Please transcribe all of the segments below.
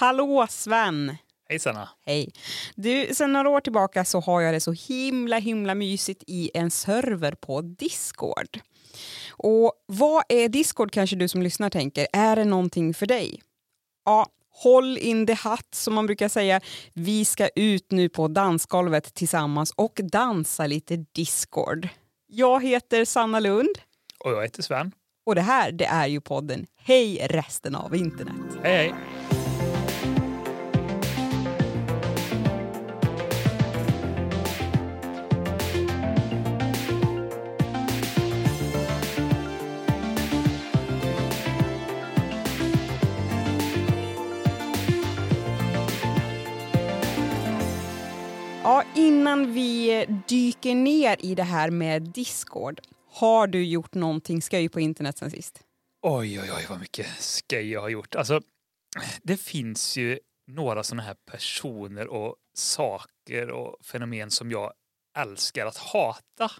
Hallå Sven! Hej Sanna! Hej! Du, sen några år tillbaka så har jag det så himla himla mysigt i en server på Discord. Och vad är Discord kanske du som lyssnar tänker? Är det någonting för dig? Ja, håll in the hatt som man brukar säga. Vi ska ut nu på dansgolvet tillsammans och dansa lite Discord. Jag heter Sanna Lund. Och jag heter Sven. Och det här, det är ju podden Hej resten av internet. Hej hej! Ja, innan vi dyker ner i det här med Discord, har du gjort någonting skoj på internet sen sist? Oj, oj, oj, vad mycket skoj jag har gjort. Alltså, det finns ju några sådana här personer och saker och fenomen som jag älskar att hata.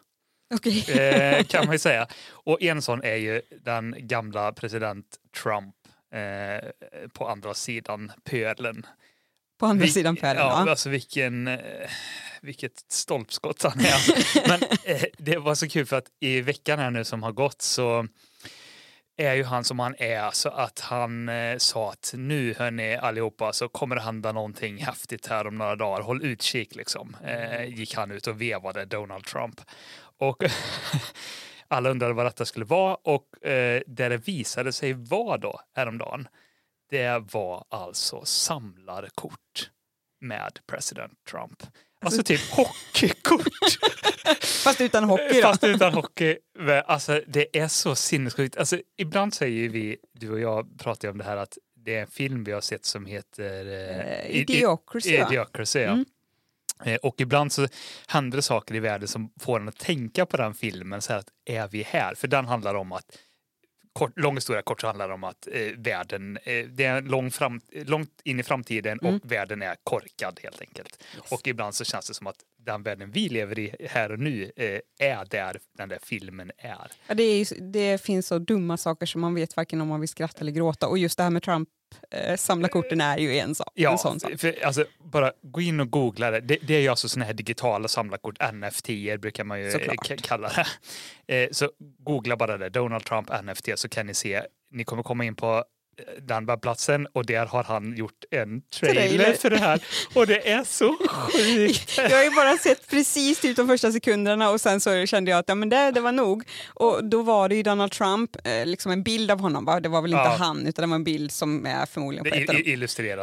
Okej. Eh, kan man ju säga. Och en sån är ju den gamla president Trump eh, på andra sidan pölen. På andra Vi- sidan pölen, Ja, ja. alltså vilken, eh, vilket stolpskott han är. Alltså. Men eh, det var så kul för att i veckan här nu som har gått så är ju han som han är så att han eh, sa att nu hörni allihopa så kommer det hända någonting häftigt här om några dagar. Håll utkik liksom. Eh, gick han ut och vevade Donald Trump. Och alla undrade vad detta skulle vara och eh, det det visade sig vara då häromdagen det var alltså samlarkort med president Trump. Alltså typ hockeykort. Fast utan hockey då. Fast utan hockey. Alltså det är så sinnessjukt. Alltså ibland säger vi, du och jag pratar ju om det här att det är en film vi har sett som heter Eh, Idiocracy? Idiocracy, ja. Mm. Eh, Och ibland så händer det saker i världen som får en att tänka på den filmen. Så här att är vi här? För den handlar om att Kort, lång historia kort så handlar det om att eh, världen, eh, det är lång fram, långt in i framtiden och Mm. världen är korkad helt enkelt. Och ibland så känns det som att den världen vi lever i här och nu eh, är där den där filmen är. Ja, det, är, det finns så dumma saker som man vet varken om man vill skratta eller gråta. Och just det här med Trump eh, samla korten är ju en, sak, en Ja, sån sak. för, alltså, bara gå in och googla det. Det, det är ju alltså sådana här digitala samlarkort, NFT brukar man ju eh, Såklart. kalla det. Eh, så googla bara det, Donald Trump NFT, så kan ni se. Ni kommer komma in på den webbplatsen och där har han gjort en trailer, Trailer. för det här. Och det är så sjukt. Jag har ju bara sett precis typ de första sekunderna och sen så kände jag att ja, men det, det var nog. Och då var det ju Donald Trump, eh, liksom en bild av honom, va? det var väl inte Ja. han utan det var en bild som är förmodligen Det på ett av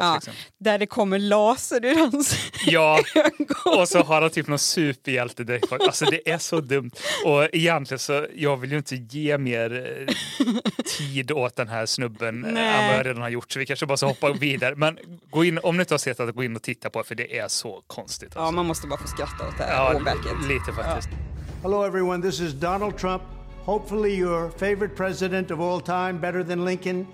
Ja. liksom. Där det kommer laser ur hans Ja, ögon. och så har han typ någon superhjältedräkt. Alltså det är så dumt. Och egentligen så, jag vill ju inte ge mer eh, tid åt den här snubben eh. Än vad jag redan har gjort. Så vi kanske bara ska hoppa vidare. Men gå in, om ni inte har sett det, gå in och titta på det för det är så konstigt. Ja, Alltså. man måste bara få skratta åt det här Ja, åbäket. lite faktiskt. Hello, everyone. This is Donald Trump. Hopefully, your favorite president of all time, better than Lincoln,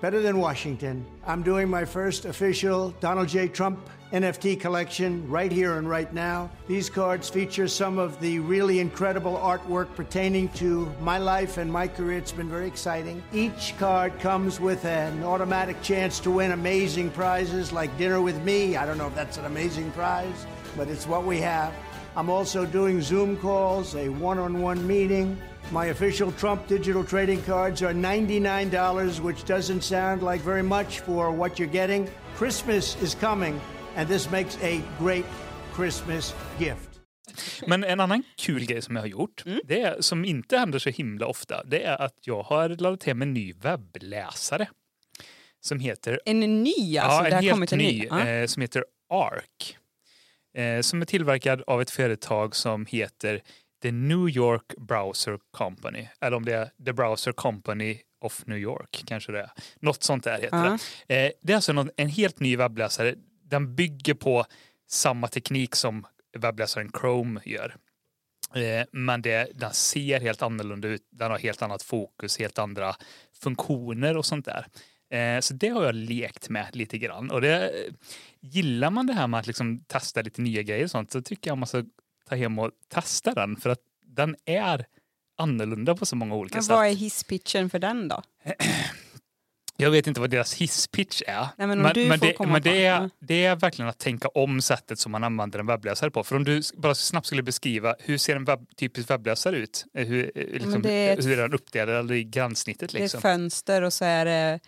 better than Washington. I'm doing my first official Donald J. Trump NFT collection right here and right now. These cards feature some of the really incredible artwork pertaining to my life and my career. It's been very exciting. Each card comes with an automatic chance to win amazing prizes like dinner with me. I don't know if that's an amazing prize, but it's what we have. I'm also doing Zoom calls, a one on one meeting. My official Trump digital trading cards are $99, which doesn't sound like very much for what you're getting. Christmas is coming, and this makes a great Christmas gift. Men en annan kul grej som jag har gjort, Mm. det är, som inte händer så himla ofta, det är att jag har laddat hem en ny webbläsare. Som heter En ny alltså, ja, en helt kommit en ny, ny. Eh, som heter ARC. Eh, som är tillverkad av ett företag som heter The New York Browser Company. Eller om det är The Browser Company of New York, kanske det är. Något sånt där heter Ja. det. Eh, det är alltså en helt ny webbläsare. Den bygger på samma teknik som webbläsaren Chrome gör. Eh, men det, den ser helt annorlunda ut. Den har helt annat fokus, helt andra funktioner och sånt där. Eh, så det har jag lekt med lite grann. Och det, gillar man det här med att liksom testa lite nya grejer och sånt så tycker jag man ska ta hem och testa den. För att den är annorlunda på så många olika Men sätt. vad är hisspitchen för den då? Jag vet inte vad deras hisspitch är. Nej, men du får det, men det, är, ja. det är verkligen att tänka om sättet som man använder en webbläsare på. För om du bara snabbt skulle beskriva hur ser en webb, typisk webbläsare ut? Eh, Hur, eh, liksom, är ett- hur är den uppdelad eller i gränssnittet? Det är ett Liksom? fönster och så är det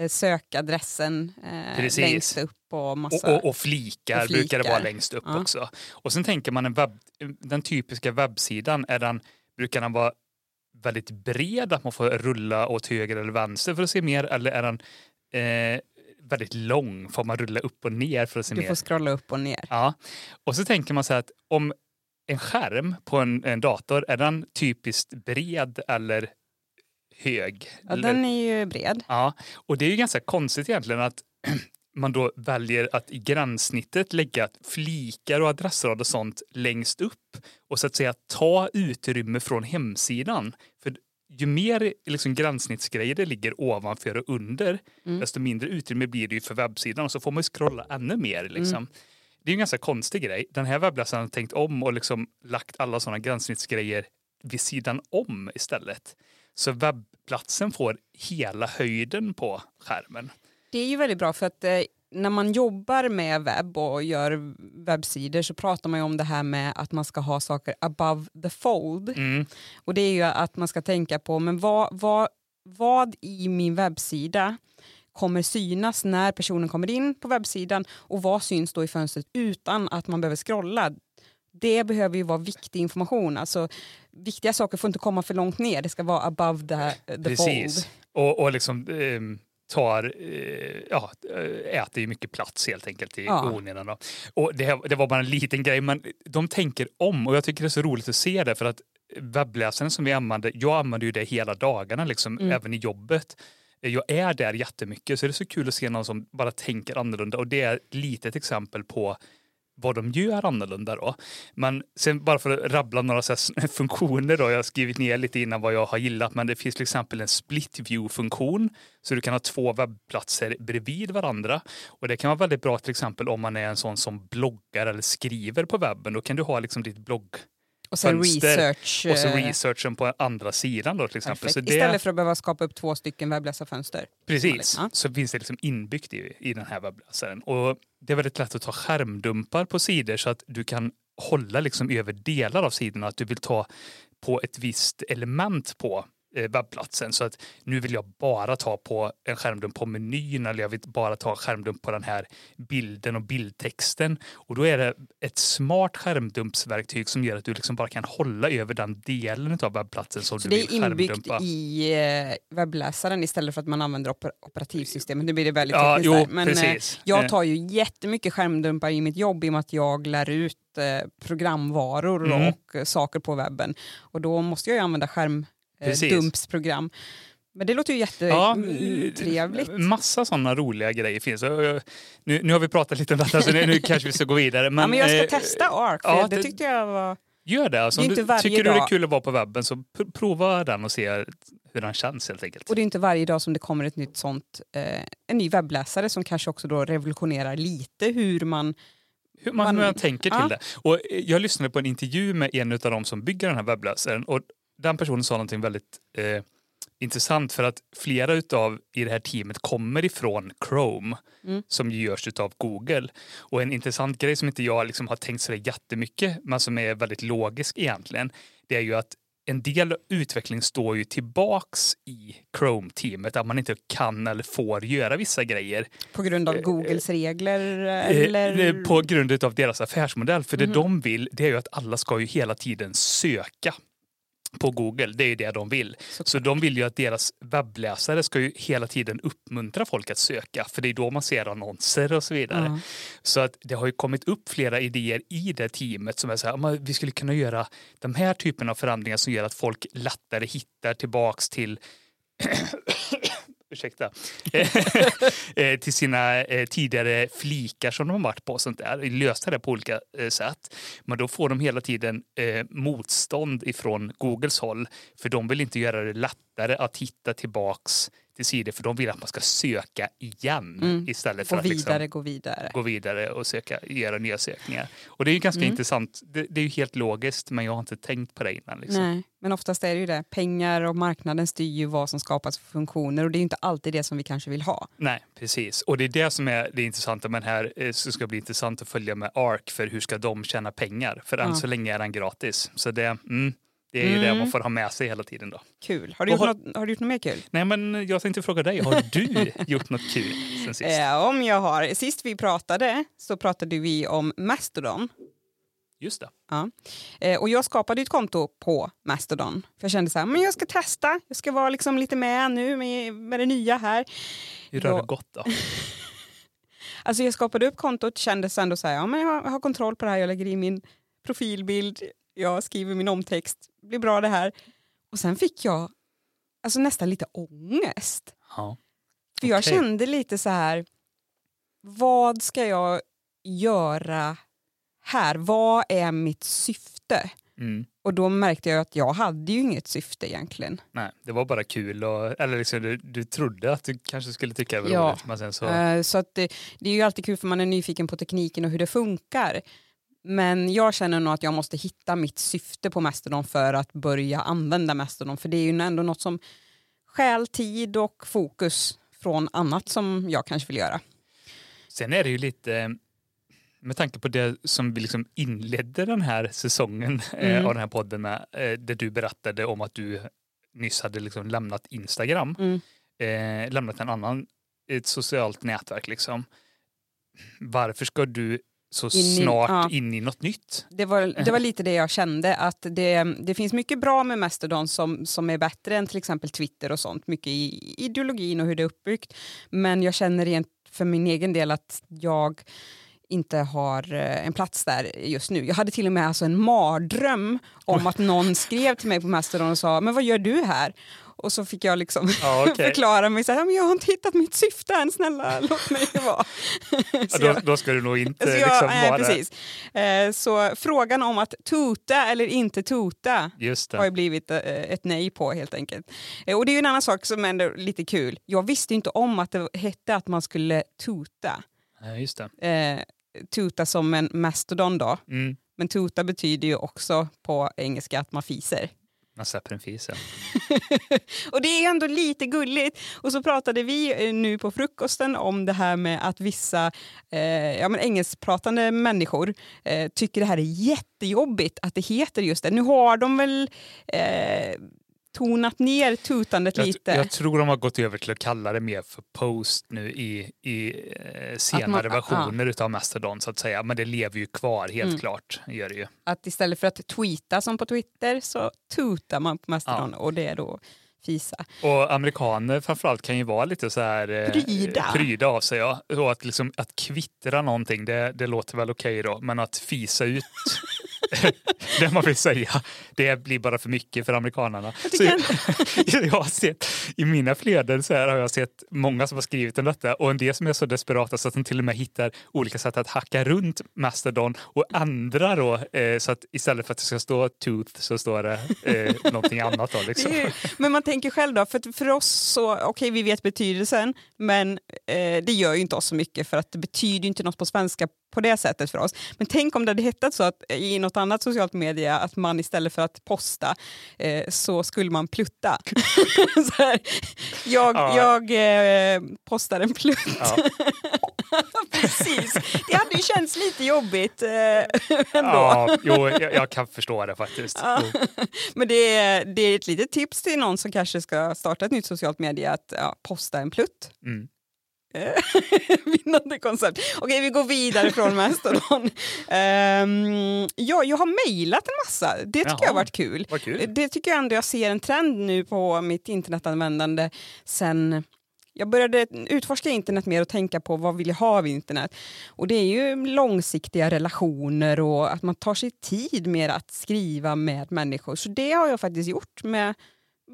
eh, sökadressen eh, längst upp och massa... Och, och, och, flikar Och brukar det vara flikar. längst upp Ja. också. Och sen tänker man en webb, den typiska webbsidan, är den, brukar den vara väldigt bred, att man får rulla åt höger eller vänster för att se mer, eller är den eh, väldigt lång, får man rulla upp och ner för att se du mer? får scrolla upp och ner. Ja, och så tänker man så här att om en skärm på en, en dator, är den typiskt bred eller hög? Ja, Eller- den är ju bred. Ja, och det är ju ganska konstigt egentligen att man då väljer att i gränssnittet lägga flikar och adressrad och sånt längst upp och så att säga ta utrymme från hemsidan. För ju mer liksom gränssnittsgrejer det ligger ovanför och under, Mm. desto mindre utrymme blir det för webbsidan och så får man scrolla ännu mer. Liksom. Mm. Det är en ganska konstig grej. Den här webbläsaren har tänkt om och liksom lagt alla sådana gränssnittsgrejer vid sidan om istället. Så webbplatsen får hela höjden på skärmen. Det är ju väldigt bra för att eh, när man jobbar med webb och gör webbsidor så pratar man ju om det här med att man ska ha saker above the fold. Mm. Och det är ju att man ska tänka på men vad, vad, vad i min webbsida kommer synas när personen kommer in på webbsidan och vad syns då i fönstret utan att man behöver scrolla. Det behöver ju vara viktig information. Alltså, viktiga saker får inte komma för långt ner, det ska vara above the, the Precis. fold. Och, och liksom ehm, tar, eh, ja, eh, äter ju mycket plats helt enkelt i Ja. onödan. Och det, det var bara en liten grej, men de tänker om och jag tycker det är så roligt att se det för att webbläsaren som vi använder, jag använder ju det hela dagarna, liksom, Mm. även i jobbet. Jag är där jättemycket så det är så kul att se någon som bara tänker annorlunda och det är ett litet exempel på vad de gör annorlunda då. Men sen bara för att rabbla några funktioner då, jag har skrivit ner lite innan vad jag har gillat, men det finns till exempel en split view-funktion så du kan ha två webbplatser bredvid varandra. Och det kan vara väldigt bra till exempel om man är en sån som bloggar eller skriver på webben. Då kan du ha liksom ditt blogg Och sen research. och så eh, researchen på andra sidan då till exempel. perfekt. Så det, Istället för att behöva skapa upp två stycken webbläsarfönster. Precis, Ja. så finns det liksom inbyggt i, i den här webbläsaren. Och det är väldigt lätt att ta skärmdumpar på sidor så att du kan hålla liksom över delar av sidorna. Att du vill ta på ett visst element på webbplatsen. Så att nu vill jag bara ta på en skärmdump på menyn eller jag vill bara ta en skärmdump på den här bilden och bildtexten. Och då är det ett smart skärmdumpsverktyg som gör att du liksom bara kan hålla över den delen av webbplatsen som Så du det vill är inbyggt skärmdumpa. i eh, webbläsaren istället för att man använder oper operativsystemet. Nu blir det väldigt Ja, tekniskt jo, där. Men eh, precis. jag Eh. tar ju jättemycket skärmdumpar i mitt jobb i och med att jag lär ut eh, programvaror Mm. och eh, saker på webben. Och då måste jag ju använda Precis. skärmdumpsprogram. Men det låter ju Ja, jättetrevligt. Massa sådana roliga grejer finns. Eh, Nu, nu har vi pratat lite om detta så nu, nu kanske vi ska gå vidare. Men, ja, men jag ska eh, testa ARC, ja, det det- tyckte jag var... Gör det. Alltså, Det inte varje tycker du det är dag. kul att vara på webben så pr- prova den och se hur den känns helt enkelt. Och det är inte varje dag som det kommer ett nytt sånt, eh, en ny webbläsare som kanske också då revolutionerar lite hur man Hur man, man- man tänker till ja. det. Och eh, jag lyssnade på en intervju med en av de som bygger den här webbläsaren och den personen sa någonting väldigt eh, intressant för att flera utav i det här teamet kommer ifrån Chrome Mm. som görs utav Google. Och en intressant grej som inte jag liksom har tänkt sådär jättemycket men som är väldigt logisk egentligen det är ju att en del utveckling står ju tillbaks i Chrome-teamet att man inte kan eller får göra vissa grejer på grund av Eh, Googles regler Eh, eller... På grund av deras affärsmodell. För det Mhm. de vill det är ju att alla ska ju hela tiden söka på Google. Det är ju det de vill. Såklart. Så de vill ju att deras webbläsare ska ju hela tiden uppmuntra folk att söka. För det är då man ser annonser och så vidare. Ja. Så att det har ju kommit upp flera idéer i det teamet som är så här, "Men vi skulle kunna göra de här typen av förändringar som gör att folk lättare hittar tillbaks till ursäkta, eh, till sina eh, tidigare flikar som de har varit på. och Sånt där. löst det på olika eh, sätt. Men då får de hela tiden motstånd ifrån Googles håll. För de vill inte göra det lättare att hitta tillbaks till sidor för de vill att man ska söka igen istället för Och att liksom vidare, gå vidare. gå vidare och söka, göra nya sökningar. Och det är ju ganska intressant. Det, det är ju helt logiskt men jag har inte tänkt på det innan. Liksom. Nej, men oftast är det ju det. Pengar och marknaden styr ju vad som skapas för funktioner och det är ju inte alltid det som vi kanske vill ha. Nej, precis. Och det är det som är det intressanta med den här. eh, Så ska bli intressant att följa med ARK för hur ska de tjäna pengar? För än Ja. så länge är den gratis. Så det, mm, det är ju det Mm. man får ha med sig hela tiden då. Kul. Har du, gjort, har- något, har du gjort något mer kul? Nej men jag tänkte fråga dig, har du gjort något kul sen sist? Eh, om jag har. Sist vi pratade så pratade vi om Mastodon. Just det. Ja. Eh, och jag skapade ett konto på Mastodon. För jag kände så här, men jag ska testa. Jag ska vara liksom lite med nu med, med det nya här. Hur har det gått då? Alltså jag skapade upp kontot, kände ändå så här, ja men jag har, jag har kontroll på det här, jag lägger in min profilbild, jag skriver min omtext, blir bra det här. Och sen fick jag alltså nästan lite ångest. Ja. För jag Okej. kände lite så här, vad ska jag göra här? Vad är mitt syfte? Mm. Och då märkte jag att jag hade ju inget syfte egentligen. Nej, det var bara kul och, eller liksom, du, du trodde att du kanske skulle tycka det var Ja. roligt men sen så... Eh, Så att det, det är ju alltid kul för man är nyfiken på tekniken och hur det funkar. Men jag känner nog att jag måste hitta mitt syfte på Mastodon för att börja använda Mastodon. För det är ju ändå något som stjäl tid och fokus från annat som jag kanske vill göra. Sen är det ju lite, med tanke på det som vi liksom inledde den här säsongen eh, Mm. av den här podden med, eh, där du berättade om att du nyss hade liksom lämnat Instagram, Mm. eh, lämnat en annan, ett socialt nätverk liksom. Varför ska du så In i- snart ja. in i något nytt? Det var, det var lite det jag kände, att det, det finns mycket bra med Mastodon som, som är bättre än till exempel Twitter och sånt, mycket i ideologin och hur det är uppbyggt. Men jag känner rent för min egen del att jag inte har eh, en plats där just nu. Jag hade till och med alltså en mardröm om att någon skrev till mig på Mastodon och sa “men vad gör du här?” Och så fick jag liksom Ja, okej. förklara mig så här, “men jag har inte hittat mitt syfte än, snälla låt mig vara”. Ja, då, då ska du nog inte jag, liksom nej, vara... precis. Eh, så frågan om att tuta eller inte tuta har ju blivit eh, ett nej på helt enkelt. Eh, och det är ju en annan sak som ändå är lite kul. Jag visste inte om att det hette att man skulle tuta. Ja, just det. Tuta som en mastodon då. Mm. Men tuta betyder ju också på engelska att man fiser. Man släpper en fis. ja. Och det är ändå lite gulligt. Och så pratade vi eh, nu på frukosten om det här med att vissa eh, ja, men engelskpratande människor eh, tycker det här är jättejobbigt att det heter just det. Nu har de väl eh, tonat ner tutandet Jag, lite. jag tror de har gått över till att kalla det mer för post nu i, i eh, senare man- versioner utav Mastodon så att säga. Men det lever ju kvar helt Mm. klart. Gör det ju. Att istället för att tweeta som på Twitter så tutar man på Mastodon och det är då fisa. Och amerikaner framförallt kan ju vara lite så här eh, Pryda. pryda av sig. Ja. Och att, liksom, att kvittra någonting, det, det låter väl okej då. Men att fisa ut det man vill säga, det blir bara för mycket för amerikanerna. Så jag, jag har sett, I mina flöden så här har jag sett många som har skrivit om detta och en del som är så desperata så att de till och med hittar olika sätt att hacka runt Mastodon och ändra då eh, så att istället för att det ska stå tooth så står det eh, någonting annat. Då, liksom. Men man tänker själv då, för, för oss så, okej vi vet betydelsen, men eh, det gör ju inte oss så mycket för att det betyder ju inte något på svenska på det sättet för oss. Men tänk om det hade hetat så att i något annat socialt media att man istället för att posta eh, så skulle man plutta. här, jag Ja. jag eh, postar en plutt. Ja. Precis, det hade ju känts lite jobbigt eh, ändå. Ja, jo, jag, jag kan förstå det faktiskt. Ja. Jo. Men det är, det är ett litet tips till någon som kanske ska starta ett nytt socialt media att posta en plutt. Mm. Vinnande koncept. Okej, vi går vidare från Mastodon. Um, ja, jag har mejlat en massa. Det tycker jag Jaha. har varit kul. Kul. Det tycker jag ändå jag ser en trend nu på mitt internetanvändande sen jag började utforska internet mer och tänka på vad vill jag ha av internet. Och det är ju långsiktiga relationer och att man tar sig tid med att skriva med människor. Så det har jag faktiskt gjort med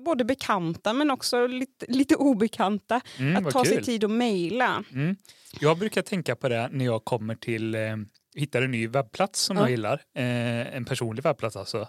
både bekanta men också lite, lite obekanta. Mm, att ta sig kul. tid att mejla. Mm. Jag brukar tänka på det när jag kommer till, eh, hittar en ny webbplats som Ja. jag gillar. Eh, en personlig webbplats alltså.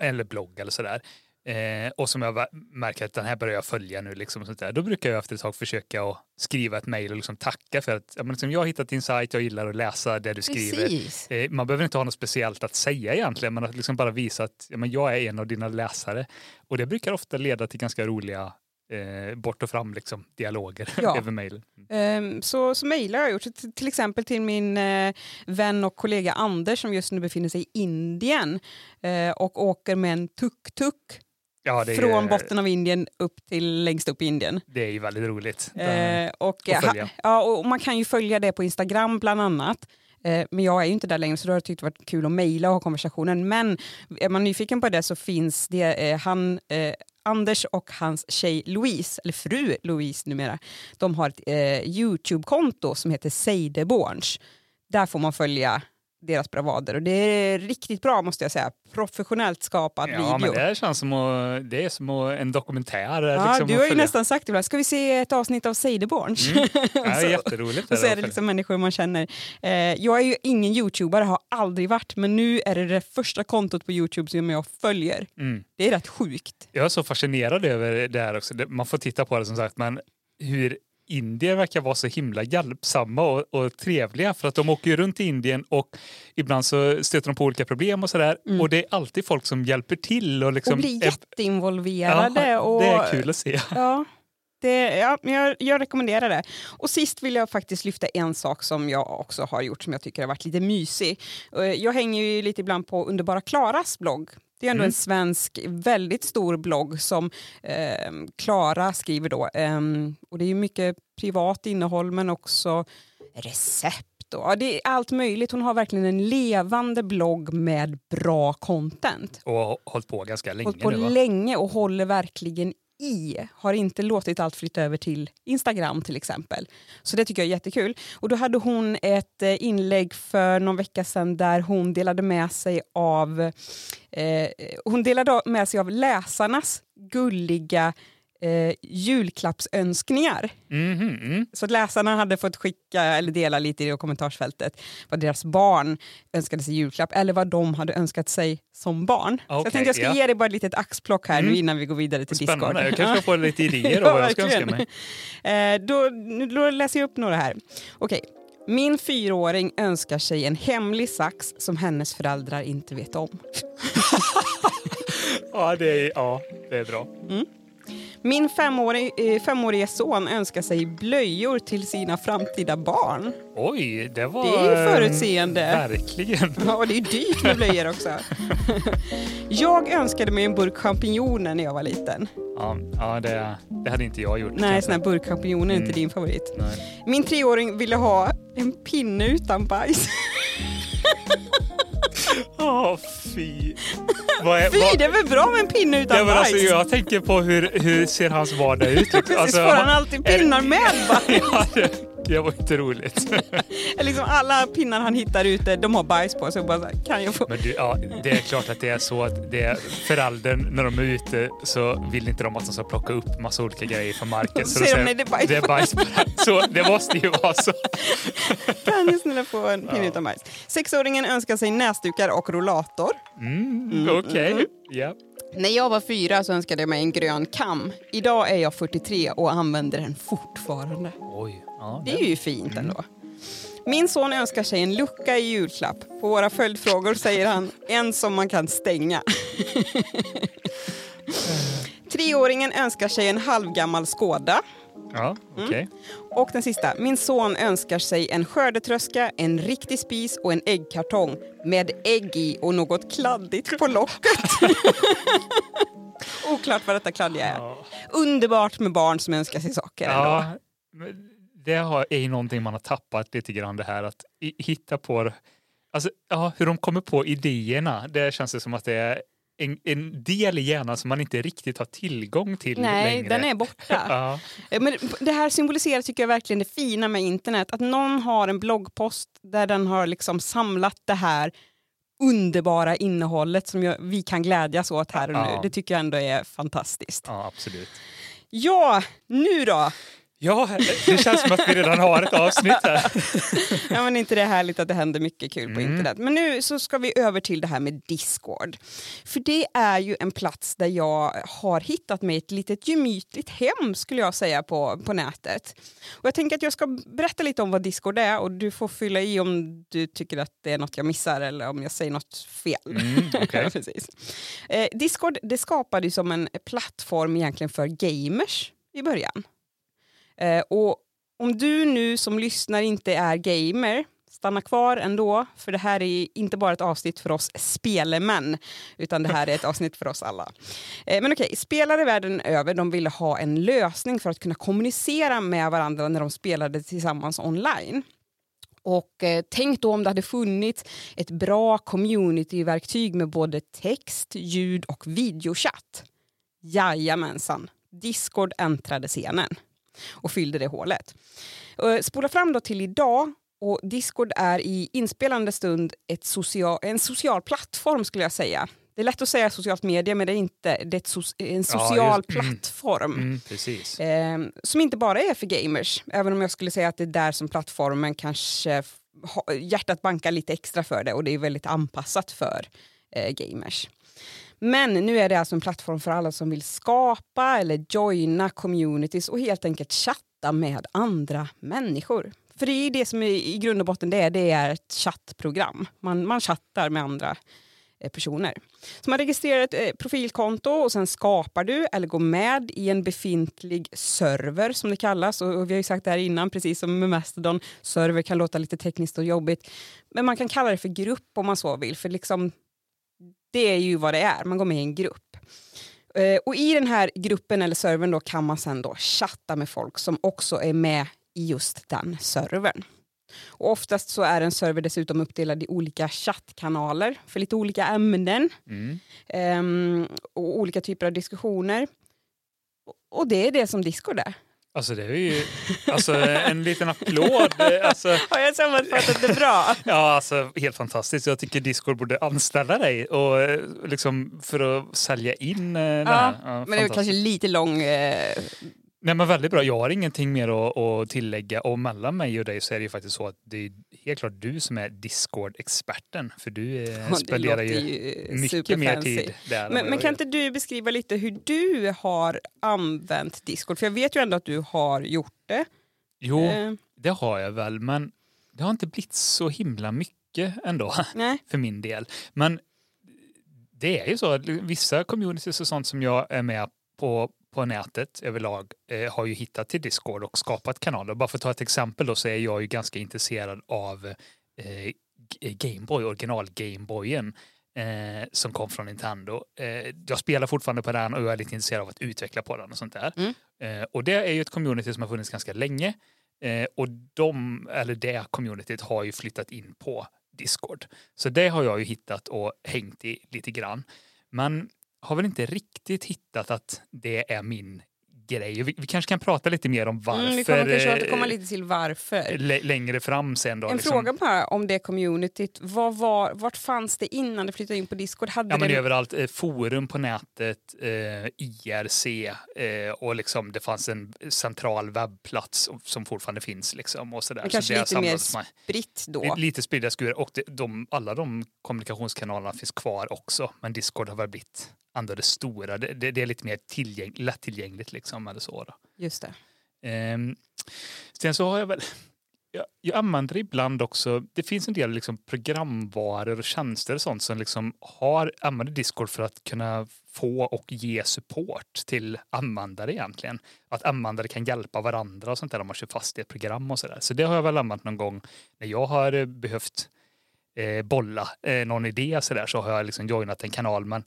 Eller blogg eller sådär. Eh, och som jag märker att den här börjar jag följa nu. Liksom, och sånt där. Då brukar jag efter ett tag försöka att skriva ett mejl och liksom tacka för att ja, men liksom, jag har hittat din sajt, jag gillar att läsa det du skriver. Eh, man behöver inte ha något speciellt att säga egentligen, men att liksom bara visa att ja, men jag är en av dina läsare. Och det brukar ofta leda till ganska roliga eh, bort och fram liksom, dialoger Ja. över mejl. Ehm, så, så mejlar har jag gjort, till, till exempel till min eh, vän och kollega Anders som just nu befinner sig i Indien eh, och åker med en tuk-tuk Ja, det är, från botten av Indien upp till längst upp i Indien. Det är ju väldigt roligt. Eh, och, att följa. ha- ja, och man kan ju följa det på Instagram bland annat. Eh, men jag är ju inte där längre så då har jag tyckt det varit kul att mejla och ha konversationen. Men är man nyfiken på det så finns det eh, han, eh, Anders och hans tjej Louise, eller fru Louise numera, de har ett eh, Youtube-konto som heter Seideborns. Där får man följa deras bravader och det är riktigt bra måste jag säga. Professionellt skapad Ja, men video. det här känns som, att, det är som att, en dokumentär. Ja, liksom, du har ju följa. nästan sagt ibland, ska vi se ett avsnitt av Seideborns? Mm. Ja, det är Så- jätteroligt. Och så är det liksom människor man känner. Eh, jag är ju ingen youtubare, har aldrig varit, men nu är det det första kontot på youtube som jag följer. Mm. Det är rätt sjukt. Jag är så fascinerad över det här också. Det- Man får titta på det som sagt, men hur indier verkar vara så himla hjälpsamma och, och trevliga för att de åker ju runt i Indien och ibland så stöter de på olika problem och sådär och det är alltid folk som hjälper till och liksom och blir jätteinvolverade. Ja, och, det är kul att se. Ja, det, ja, jag, jag rekommenderar det. Och sist vill jag faktiskt lyfta en sak som jag också har gjort som jag tycker har varit lite mysig. Eh, Jag hänger ju lite ibland på Underbara Klaras blogg. Det är ändå Mm. en svensk, väldigt stor blogg som eh, Klara skriver då. Ehm, och det är mycket privat innehåll men också recept. Och, ja, det är allt möjligt. Hon har verkligen en levande blogg med bra content Och har hållit på ganska länge hållit på nu länge och håller verkligen i. Har inte låtit allt flytta över till Instagram till exempel. Så det tycker jag är jättekul. Och då hade hon ett eh, inlägg för någon vecka sedan där hon delade med sig av eh, hon delade med sig av läsarnas gulliga eh, julklappsönskningar. Mhm, mm. Så att läsarna hade fått skicka eller dela lite i det kommentarsfältet vad deras barn önskade sig julklapp eller vad de hade önskat sig som barn. så jag tänkte jag ska ja. ge dig bara ett litet axplock här nu Mm. innan vi går vidare till Spännande. Discord. Jag kanske får lite idéer om Ja, vad jag ska önska mig. Eh, då, nu- då läser jag upp några här. Okej. Min fyraåring önskar sig en hemlig sax som hennes föräldrar inte vet om. Ja, det är, ja, det är bra. Min femårig, eh, femårige son önskar sig blöjor till sina framtida barn. Oj, det var... Det är ju eh, förutseende. Verkligen. Ja, och det är dyrt med blöjor också. jag önskade mig en burk champinjoner när jag var liten. Ja, ja det, det hade inte jag gjort. Nej, såna här burkchampinjoner är inte Mm. din favorit. Nej. Min treåring ville ha en pinne utan bajs. Åh, fy. Vad är, Fy, vad, det är väl bra med en pinne utan Ja, men bajs? alltså, jag tänker på hur, hur ser hans vardag ut? Precis, Alltså, får han alltid är pinnar med bajs? ja, det, det var inte roligt. liksom alla pinnar han hittar ute, de har bajs på. Så bara så här, kan jag få... Men du, ja, det är klart att det är så att det är föräldern, när de är ute så vill inte de att de ska plocka upp massa olika grejer från marken. Så då ser de, säger nej, det är bajs det är på bajs på. Så det måste ju vara så. Kan ni snälla få en pinne utan bajs? Sexåringen önskar sig näsdukar och rollator. Mm, Okej. Ja. När jag var fyra så önskade jag mig en grön kam. Idag är jag 43 och använder den fortfarande. Oj. Ja, Det är ju fint ändå. Min son önskar sig en lucka i julklapp. På våra följdfrågor säger han en som man kan stänga. Treåringen önskar sig en halvgammal Skoda. Ja, okej. Och den sista, min son önskar sig en skördetröska, en riktig spis och en äggkartong med ägg i och något kladdigt på locket. Oklart vad detta kladdiga är. Underbart med barn som önskar sig saker. Ja, det är ju någonting man har tappat lite grann det här att hitta på, alltså ja, hur de kommer på idéerna. Det känns det som att det är en, en del i hjärnan som man inte riktigt har tillgång till Nej, längre. den är borta. Ja, Eh, Men det här symboliserar tycker jag verkligen det fina med internet. Att någon har en bloggpost där den har liksom samlat det här underbara innehållet som jag, vi kan glädjas åt här och nu. Ja. Det tycker jag ändå är fantastiskt. ja, absolut. Ja, nu då? Ja, det känns som att vi redan har ett avsnitt här. ja, men inte det är härligt att det händer mycket kul på Mm. internet. Men nu så ska vi över till det här med Discord. För det är ju en plats där jag har hittat mig ett litet gemytligt hem skulle jag säga på, på nätet. Och jag tänker att jag ska berätta lite om vad Discord är och du får fylla i om du tycker att det är något jag missar eller om jag säger något fel. Mm, okej. Precis. Eh, Discord det skapades som en plattform egentligen för gamers i början. Eh, och om du nu som lyssnar inte är gamer, stanna kvar ändå, för det här är inte bara ett avsnitt för oss spelemän, utan det här är ett avsnitt för oss alla. Eh, men okej, spelare världen över de ville ha en lösning för att kunna kommunicera med varandra när de spelade tillsammans online. Och eh, tänk då om det hade funnits ett bra communityverktyg med både text, ljud och videochatt. Jajamensan, Discord äntrade scenen och fyllde det hålet. Eh, Spola fram då till idag och Discord är i inspelande stund ett social, en social plattform skulle jag säga. Det är lätt att säga socialt medie men det är inte. Det är so- en social just- mm. plattform. Mm. Eh, som inte bara är för gamers, även om jag skulle säga att det är där som plattformen kanske hjärtat bankar lite extra för det och det är väldigt anpassat för eh, gamers. Men nu är det alltså en plattform för alla som vill skapa eller joina communities och helt enkelt chatta med andra människor. För det är det som är, i grund och botten det är, det är ett chattprogram. Man, man chattar med andra eh, personer. Så man registrerar ett eh, profilkonto och sen skapar du eller går med i en befintlig server som det kallas. Och, och vi har ju sagt det här innan, precis som med Mastodon, server kan låta lite tekniskt och jobbigt. Men man kan kalla det för grupp om man så vill, för liksom, det är ju vad det är, man går med i en grupp. Eh, och i den här gruppen eller servern då kan man sen då chatta med folk som också är med i just den servern. Och oftast så är en server dessutom uppdelad i olika chattkanaler för lite olika ämnen Mm. ehm, och olika typer av diskussioner. Och det är det som Discord är. Alltså det är ju alltså, en liten applåd. Alltså, Har jag sammanfattat det bra? ja, alltså, helt fantastiskt. Jag tycker Discord borde anställa dig och, liksom, för att sälja in eh, det här. Ja, Men det är kanske lite lång... Eh, Nej, men väldigt bra. Jag har ingenting mer att, att tillägga. Och mellan mig och dig så är det ju faktiskt så att det är helt klart du som är Discord-experten. För du eh, det spenderar ju ju mycket mer tid där. Men, men kan inte du beskriva lite hur du har använt Discord? För jag vet ju ändå att du har gjort det. Jo, Eh, det har jag väl, men det har inte blivit så himla mycket ändå nej. för min del. Men det är ju så att vissa communities och sånt som jag är med på på nätet överlag eh, har ju hittat till Discord och skapat kanaler. Bara för att ta ett exempel då så är jag ju ganska intresserad av eh, G- Gameboy, original Gameboyen eh, som kom från Nintendo. Eh, jag spelar fortfarande på den och jag är lite intresserad av att utveckla på den och sånt där. Mm. Eh, och det är ju ett community som har funnits ganska länge eh, och de, eller det communityt har ju flyttat in på Discord. Så det har jag ju hittat och hängt i lite grann. Men har väl inte riktigt hittat att det är min grej. Vi, vi kanske kan prata lite mer om varför Mm, vi kommer kanske eh, återkomma lite till varför. lä- längre fram sen. Då, En liksom. fråga bara om det communityt. Vad var, vart fanns det innan det flyttade in på Discord? Hade Ja, men det... överallt. Eh, forum på nätet, eh, IRC eh, och liksom det fanns en central webbplats som fortfarande finns. Liksom, och sådär. Men Så kanske det lite mer spritt då? Li- Lite spridda skurar och det, de, alla de kommunikationskanalerna finns kvar också. Men Discord har väl blivit ändå det stora. Det, det, det är lite mer tillgäng, lättillgängligt liksom. Eller så då. Just det. Ehm, sen så har jag väl jag, jag använder ibland också, det finns en del liksom programvaror och tjänster och sånt som liksom har, använder Discord för att kunna få och ge support till användare egentligen. Att användare kan hjälpa varandra och sånt där om man kör fast i ett program och sådär. Så det har jag väl använt någon gång när jag har eh, behövt eh, bolla eh, någon idé så där så har jag liksom joinat en kanal men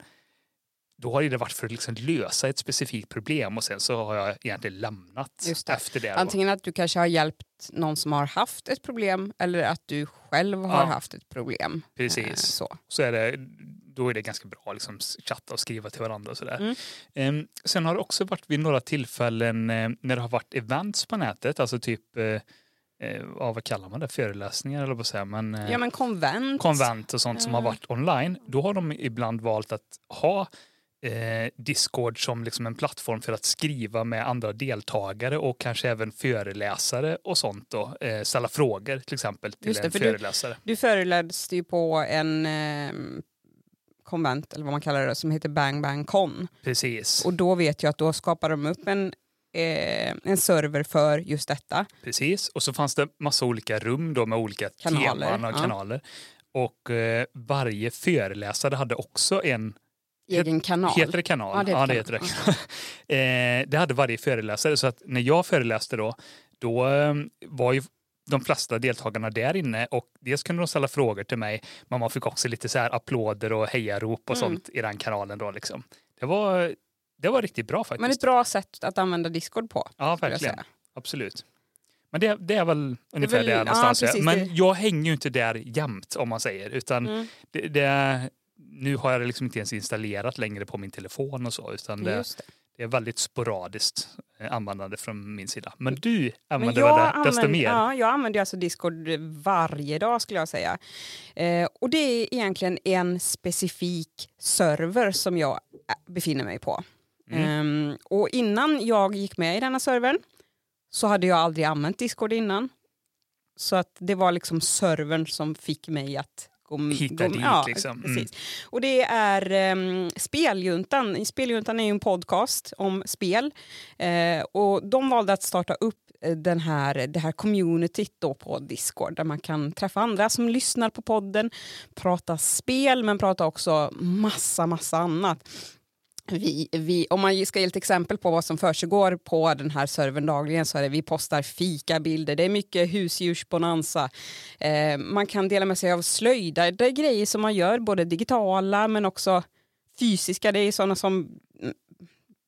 då har det varit för att liksom lösa ett specifikt problem och sen så har jag egentligen lämnat det. efter det. Antingen att du kanske har hjälpt någon som har haft ett problem eller att du själv har Ja. haft ett problem. Precis. Eh, Så. Så är det, då är det ganska bra att liksom chatta och skriva till varandra och sådär. Mm. Ehm, sen har det också varit vid några tillfällen eh, när det har varit events på nätet, alltså typ, eh, ja, vad kallar man det, föreläsningar eller vad men, eh, Ja men konvent. konvent och sånt som har varit online, då har de ibland valt att ha eh, Discord som liksom en plattform för att skriva med andra deltagare och kanske även föreläsare och sånt då. Eh, ställa frågor till exempel till Just det, en för du- föreläsare. Du föreläste ju på en eh, konvent, eller vad man kallar det, som heter Bang Bang Con. Precis. Och då vet jag att då skapar de upp en, eh, en server för just detta. Precis. Och så fanns det massa olika rum då med olika Kanaler, teman och ja. kanaler. Och eh, varje föreläsare hade också en Egen kanal. Heter det kanal? Ja, det Ja, det, heter det. eh, det hade varje föreläsare. Så att när jag föreläste då, då eh, var ju de flesta deltagarna där inne och dels kunde de ställa frågor till mig, men man fick också lite så här applåder och hejarop och Mm. sånt i den kanalen då liksom. Det var, det var riktigt bra faktiskt. Men ett bra sätt att använda Discord på. ja, verkligen. Absolut. Men det, det är väl ungefär väl- det ja, någonstans. är. precis, men det- jag hänger ju inte där jämt om man säger, utan Mm. det, det, nu har jag det liksom inte ens installerat längre på min telefon och så, utan det, det. det är väldigt sporadiskt eh, användande från min sida. Men du Men använder väl det desto använder, mer? ja, jag använder alltså Discord varje dag skulle jag säga. Eh, och det är egentligen en specifik server som jag äh, befinner mig på. Mm. Ehm, och innan jag gick med i denna servern så hade jag aldrig använt Discord innan. Så att det var liksom servern som fick mig att gå, Hitta dit, ja, liksom. Mm. Precis. Och det är um, Speljuntan. Speljuntan är ju en podcast om spel. Eh, och de valde att starta upp eh, den här, det här communityt då på Discord där man kan träffa andra som lyssnar på podden, prata spel men prata också massa, massa annat. Vi, vi, om man ska ge ett exempel på vad som försiggår på den här servern dagligen så är det vi postar fikabilder, det är mycket husdjursbonanza. Eh, man kan dela med sig av slöjda, det är grejer som man gör, både digitala men också fysiska. Det är sådana som, mm,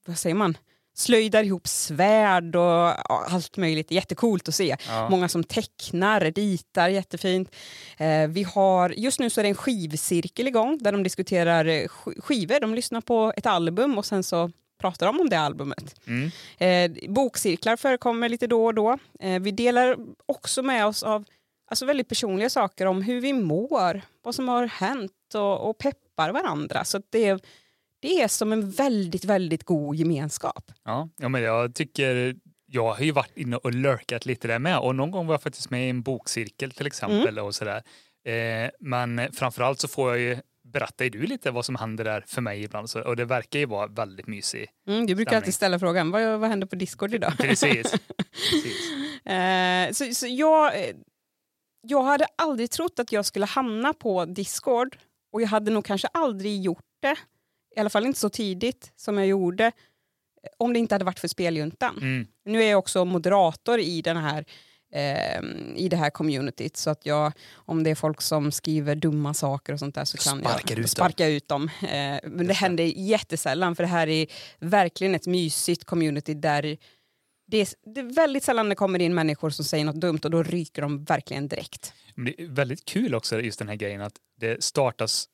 vad säger man, slöjdar ihop svärd och allt möjligt. Jättecoolt att se. Ja. Många som tecknar, ritar jättefint. Eh, vi har, just nu så är det en skivcirkel igång där de diskuterar sk- skivor. De lyssnar på ett album och sen så pratar de om det albumet. Mm. Eh, bokcirklar förekommer lite då och då. Eh, vi delar också med oss av alltså väldigt personliga saker om hur vi mår, vad som har hänt och, och peppar varandra. Så det, det är som en väldigt, väldigt god gemenskap. Ja, ja, men jag tycker jag har ju varit inne och lurkat lite där med och någon gång var jag faktiskt med i en bokcirkel till exempel Mm. och sådär. Eh, men framförallt så får jag ju berätta ju du lite vad som händer där för mig ibland så, och det verkar ju vara väldigt mysigt. Mm, du brukar Stämning. alltid ställa frågan, vad, vad händer på Discord idag? Precis. Precis. Eh, så så jag, eh, jag hade aldrig trott att jag skulle hamna på Discord och jag hade nog kanske aldrig gjort det, i alla fall inte så tidigt som jag gjorde, eh, om det inte hade varit för Speljuntan. Mm. Nu är jag också moderator i, den här, eh, i det här communityt så att jag, om det är folk som skriver dumma saker och sånt där så kan Sparkar jag ut sparka ut dem. Eh, men det händer jättesällan för det här är verkligen ett mysigt community där det är, det är väldigt sällan det kommer in människor som säger något dumt och då ryker de verkligen direkt. Men det är väldigt kul också just den här grejen att det startas,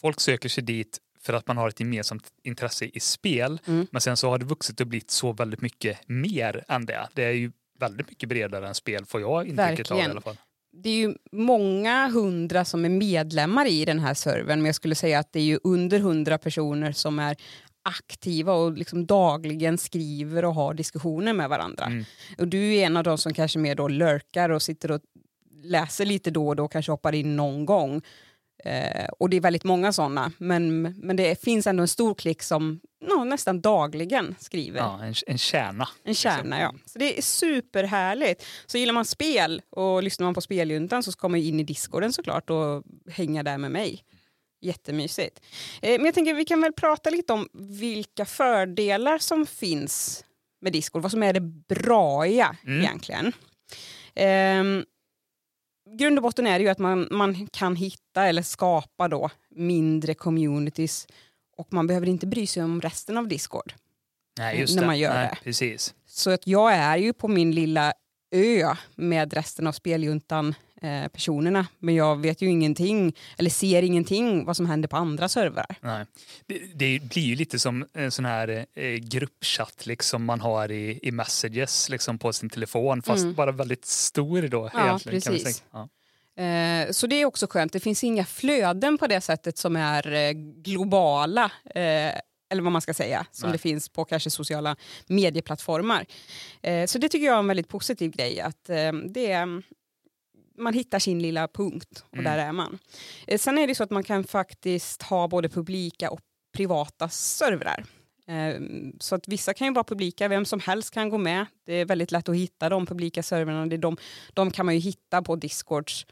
folk söker sig dit för att man har ett gemensamt intresse i spel, Mm. men sen så har det vuxit och blivit så väldigt mycket mer än det. Det är ju väldigt mycket bredare än spel får jag intrycket av i alla fall. Det är ju många hundra som är medlemmar i den här servern men jag skulle säga att det är ju under hundra personer som är aktiva och liksom dagligen skriver och har diskussioner med varandra. Mm. Och du är en av de som kanske mer då lurkar och sitter och läser lite då och då, kanske hoppar in någon gång. Eh, och det är väldigt många sådana, men, men det finns ändå en stor klick som ja, nästan dagligen skriver. Ja, en, en kärna. En kärna, ja. Så det är superhärligt. Så gillar man spel och lyssnar man på Speljuntan så ska man in i discorden såklart och hänga där med mig. Jättemysigt. Eh, men jag tänker vi kan väl prata lite om vilka fördelar som finns med Discord. Vad som är det braiga Mm. egentligen. Ehm, grund och botten är det ju att man, man kan hitta eller skapa då mindre communities och man behöver inte bry sig om resten av Discord. Nej, just När det. man gör Nej, det. Precis. Så att jag är ju på min lilla ö med resten av speljuntan eh, personerna. Men jag vet ju ingenting, eller ser ingenting vad som händer på andra servrar. Nej. Det, det blir ju lite som en sån här eh, gruppchatt liksom man har i, i messages liksom på sin telefon fast Mm. bara väldigt stor då. Ja, egentligen, Kan precis. Ja. Eh, så det är också skönt. Det finns inga flöden på det sättet som är eh, globala. Eh, eller vad man ska säga, som Nej. det finns på kanske sociala medieplattformar. Eh, så det tycker jag är en väldigt positiv grej, att eh, det är, man hittar sin lilla punkt och Mm. där är man. Eh, sen är det så att man kan faktiskt ha både publika och privata servrar. Eh, Så att vissa kan ju vara publika, vem som helst kan gå med. Det är väldigt lätt att hitta de publika servrarna. Det är de, de kan man ju hitta på Discords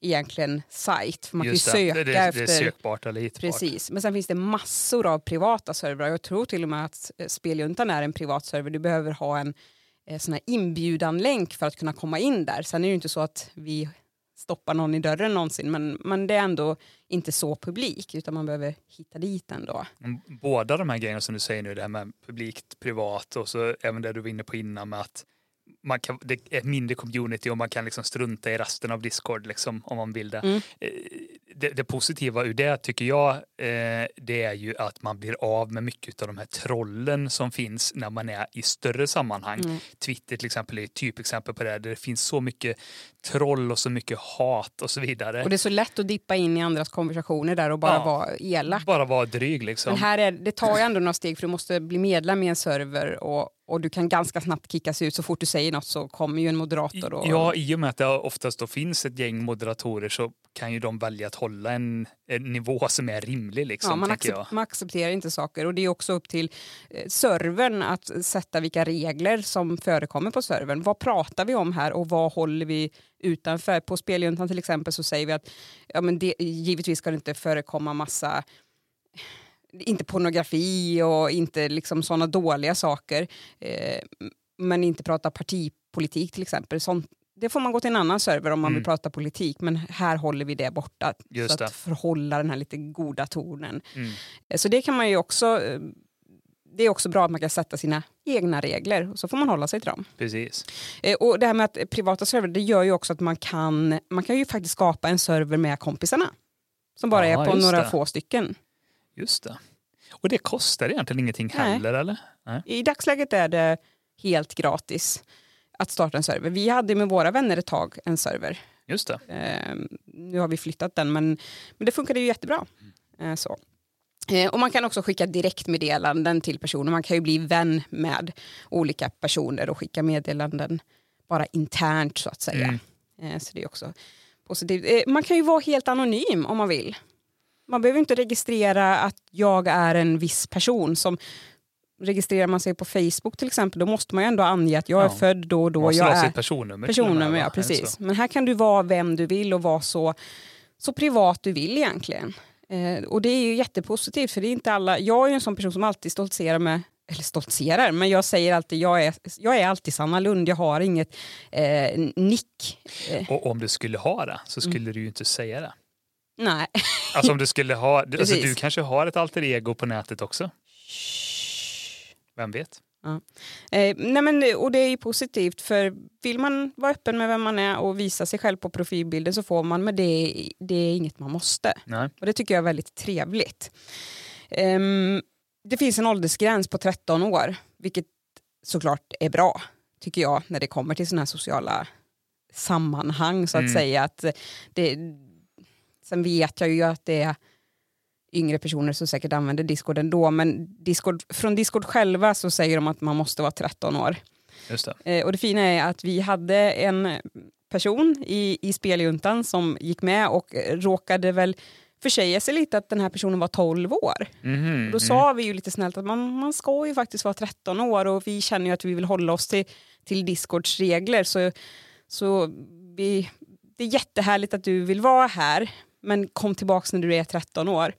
egentligen sajt. För man Just kan ju det. söka det, det, efter... det är sökbart eller hitbart. Precis, men sen finns det massor av privata servrar. Jag tror till och med att eh, Speljuntan är en privat server. Du behöver ha en Eh, sån här inbjudanlänk för att kunna komma in där. Sen är det ju inte så att vi stoppar någon i dörren någonsin, men, men det är ändå inte så publik, utan man behöver hitta dit ändå. Båda de här grejerna som du säger nu, det här med publikt, privat och så även det du var inne på innan med att man kan, det är ett mindre community och man kan liksom strunta i resten av Discord liksom, om man vill det. Mm. Eh, det. Det positiva ur det tycker jag eh, det är ju att man blir av med mycket av de här trollen som finns när man är i större sammanhang. Mm. Twitter till exempel är ett typexempel på det, där det finns så mycket troll och så mycket hat och så vidare. Och det är så lätt att dippa in i andras konversationer där och bara Ja. vara elak. Bara vara dryg liksom. Men här är, det tar ju ändå några steg för du måste bli medlem i en server och, och du kan ganska snabbt kickas ut. Så fort du säger något så kommer ju en moderator. Och, Ja, i och med att det oftast då finns ett gäng moderatorer så kan ju de välja att hålla en, en nivå som är rimlig. Liksom, Ja, man, accep- man accepterar inte saker och det är också upp till eh, servern att sätta vilka regler som förekommer på servern. Vad pratar vi om här och vad håller vi utanför? På Speljuntan till exempel så säger vi att ja, men det, givetvis ska det inte förekomma massa inte pornografi och inte liksom sådana dåliga saker. Eh, men inte prata partipolitik till exempel. Sånt, det får man gå till en annan server om man Mm. vill prata politik men här håller vi det borta. Just så det. att förhålla den här lite goda tonen. Mm. Eh, Så det kan man ju också eh, det är också bra att man kan sätta sina egna regler och så får man hålla sig till dem. Precis. Eh, Och det här med att privata server det gör ju också att man kan, man kan ju faktiskt skapa en server med kompisarna. Som bara Ja, är på några det. få stycken. Just det. Och det kostar egentligen ingenting Nej. heller eller? Nej. I dagsläget är det helt gratis att starta en server. Vi hade med våra vänner ett tag en server. Just det. Eh, nu har vi flyttat den men, men det funkade ju jättebra. Eh, så. Eh, och man kan också skicka direktmeddelanden till personer. Man kan ju bli vän med olika personer och skicka meddelanden bara internt så att säga. Mm. Eh, så det är också positivt. Eh, man kan ju vara helt anonym om man vill. Man behöver inte registrera att jag är en viss person. Som registrerar man sig på Facebook till exempel, då måste man ju ändå ange att jag är Ja. född då och då. Man måste jag ha är sitt personnummer. personnummer, ja precis. Men här kan du vara vem du vill och vara så, så privat du vill egentligen. Eh, och det är ju jättepositivt för det är inte alla, jag är ju en sån person som alltid stoltserar med eller stoltserar, men jag säger alltid jag är, jag är alltid Sanna Lund, jag har inget eh, nick. Eh, Och om du skulle ha det så Mm. skulle du ju inte säga det. nej. Alltså om du skulle ha, alltså du kanske har ett alter ego på nätet också. Vem vet? Eh, nej men, och det är ju positivt för vill man vara öppen med vem man är och visa sig själv på profilbilden så får man, men det, är- det är inget man måste. Nej. Och det tycker jag är väldigt trevligt. Ehm, det finns en åldersgräns på 13 år, vilket såklart är bra, tycker jag, när det kommer till sådana här sociala sammanhang, så att Mm. säga. Att det, sen vet jag ju att det är yngre personer som säkert använder Discord ändå, men Discord, från Discord själva så säger de att man måste vara 13 år. Just det. Eh, och det fina är att vi hade en person i, i speljuntan som gick med och råkade väl försäga sig lite att den här personen var 12 år. Mhm, Och då mm. sa vi ju lite snällt att man, man ska ju faktiskt vara 13 år och vi känner ju att vi vill hålla oss till, till Discords regler. Så, så vi, det är jättehärligt att du vill vara här men kom tillbaka när du är 13 år.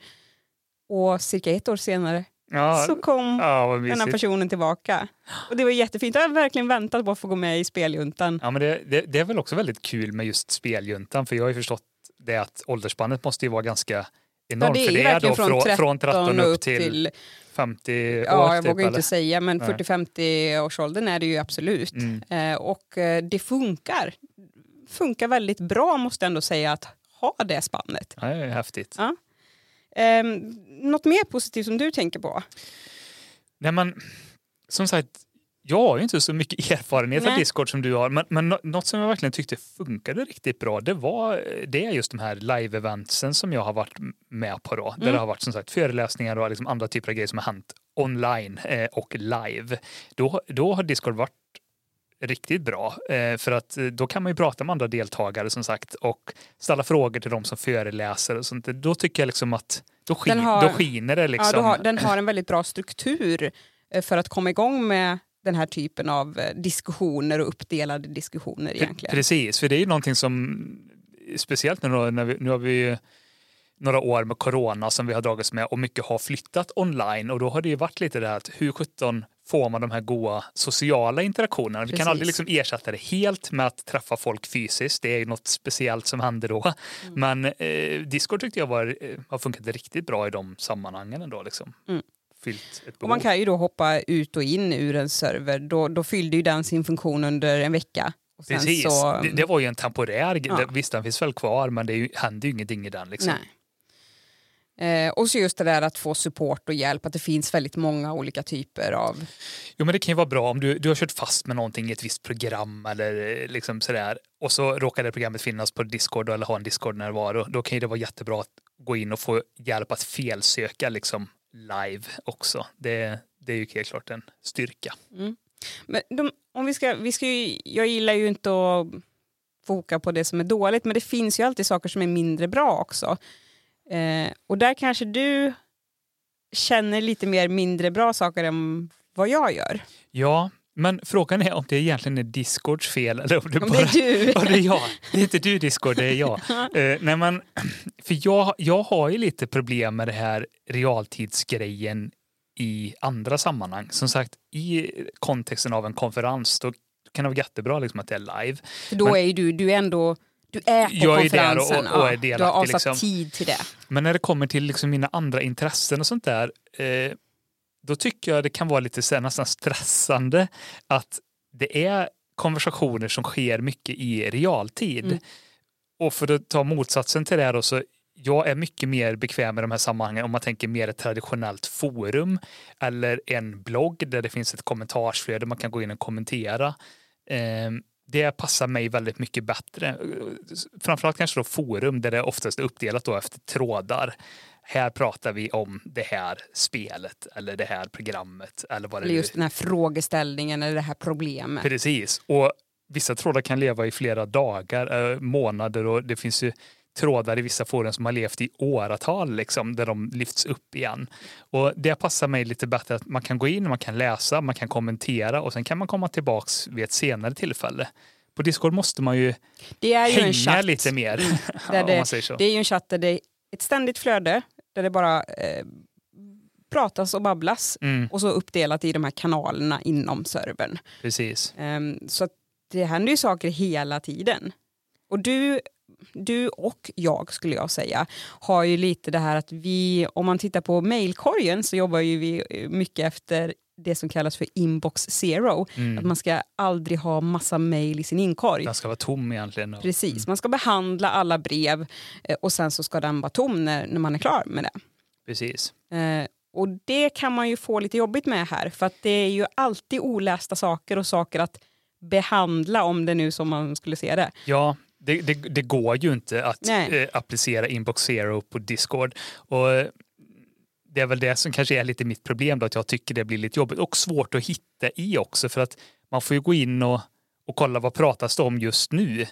Och cirka ett år senare ja, så kom ja, här personen tillbaka. Och det var jättefint. Jag har verkligen väntat på att få gå med i speljuntan. Ja, men det, det, det är väl också väldigt kul med just speljuntan för jag har ju förstått det att åldersspannet måste ju vara ganska enormt. det är för det är då från från, från 13 upp till, till 50 ja, år. jag typ, vågar inte eller? säga, men Nej. 40-50 års åldern är det ju absolut. Mm. Eh, och eh, det funkar. Funkar väldigt bra måste jag ändå säga att ha det spannet. Ja, det är häftigt. Ja. Eh, något mer positivt som du tänker på? Nej, men, som sagt, jag har ju inte så mycket erfarenhet Nej. av Discord som du har, men, men nå- något som jag verkligen tyckte funkade riktigt bra, det var det är just de här live-eventsen som jag har varit med på då. Där Mm. det har varit som sagt föreläsningar och liksom andra typer av grejer som har hänt online eh, och live. Då, då har Discord varit riktigt bra. Eh, för att eh, då kan man ju prata med andra deltagare som sagt och ställa frågor till de som föreläser och sånt. Då tycker jag liksom att då, skin, har- då skiner det liksom. Ja, har, den har en väldigt bra struktur eh, för att komma igång med den här typen av diskussioner och uppdelade diskussioner egentligen. Precis, för det är ju någonting som speciellt nu, då, när vi, nu har vi ju några år med corona som vi har dragits med och mycket har flyttat online och då har det ju varit lite det här att hur sjutton får man de här goa sociala interaktionerna? Vi Precis. kan aldrig liksom ersätta det helt med att träffa folk fysiskt. Det är något speciellt som händer då. Mm. Men eh, Discord tyckte jag var, eh, har funkat riktigt bra i de sammanhangen ändå. Liksom. Mm. Och man kan ju då hoppa ut och in ur en server. Då, då fyllde ju den sin funktion under en vecka. Precis, Så, det, det var ju en temporär. Ja. Visst, den finns väl kvar men det är ju, händer ju ingenting i den. Liksom. Nej. Eh, och så just det där att få support och hjälp, att det finns väldigt många olika typer av... Jo men det kan ju vara bra om du, du har kört fast med någonting i ett visst program eller eh, liksom sådär och så råkar det programmet finnas på Discord eller ha en Discord-närvaro. Då kan ju det vara jättebra att gå in och få hjälp att felsöka liksom live också. Det, det är ju helt klart en styrka. Men de, om vi ska, vi ska ju, jag gillar ju inte att foka på det som är dåligt, men det finns ju alltid saker som är mindre bra också. Eh, och där kanske du känner lite mer mindre bra saker än vad jag gör. Ja, men frågan är om det egentligen är Discords fel eller om det Om bara det är du. Ja, det är jag. Det är inte du Discord, det är jag. Eh, nej, men, för jag, jag har ju lite problem med det här realtidsgrejen i andra sammanhang. Som sagt, i kontexten av en konferens då kan det vara jättebra liksom, att det är live. För då Men- är ju du, du är ändå du är på Jag är där och- konferensen. och är ja, du har delaktig, avsatt liksom. tid till det. Men när det kommer till liksom mina andra intressen och sånt där, eh, då tycker jag det kan vara lite så här, nästan stressande att det är konversationer som sker mycket i realtid. Mm. Och för att ta motsatsen till det då, så jag är mycket mer bekväm med de här sammanhangen om man tänker mer ett traditionellt forum eller en blogg där det finns ett kommentarsflöde man kan gå in och kommentera. Det passar mig väldigt mycket bättre. Framförallt kanske då forum där det oftast är uppdelat då efter trådar. Här pratar vi om det här spelet eller det här programmet eller vad det Eller just den här frågeställningen eller det här problemet. Precis. Och vissa trådar kan leva i flera dagar, eh, månader och det finns ju trådar i vissa forum som har levt i åratal liksom, där de lyfts upp igen. Och det passar mig lite bättre att man kan gå in, man kan läsa, man kan kommentera och sen kan man komma tillbaks vid ett senare tillfälle. På Discord måste man ju Det är ju en hänga chatt. lite mer. Där det, man säger så. det är ju en chatt där det är ett ständigt flöde där det bara eh, pratas och babblas Mm, och så uppdelat i de här kanalerna inom servern. precis. Ehm, så det händer ju saker hela tiden. Och du, du och jag skulle jag säga har ju lite det här att vi, om man tittar på mailkorgen så jobbar ju vi eh, mycket efter det som kallas för inbox zero. Att Mm. man ska aldrig ha massa mail i sin inkorg. Den ska vara tom egentligen. och- Precis, man ska behandla alla brev eh, och sen så ska den vara tom när, när man är klar med det. Precis. Eh, och det kan man ju få lite jobbigt med här för att det är ju alltid olästa saker och saker att behandla om det nu som man skulle se det. Ja, det, det, det går ju inte att eh, applicera Inbox Zero på Discord. Och eh, det är väl det som kanske är lite mitt problem då, att jag tycker det blir lite jobbigt och svårt att hitta i också för att man får ju gå in och, och kolla vad pratas det om just nu.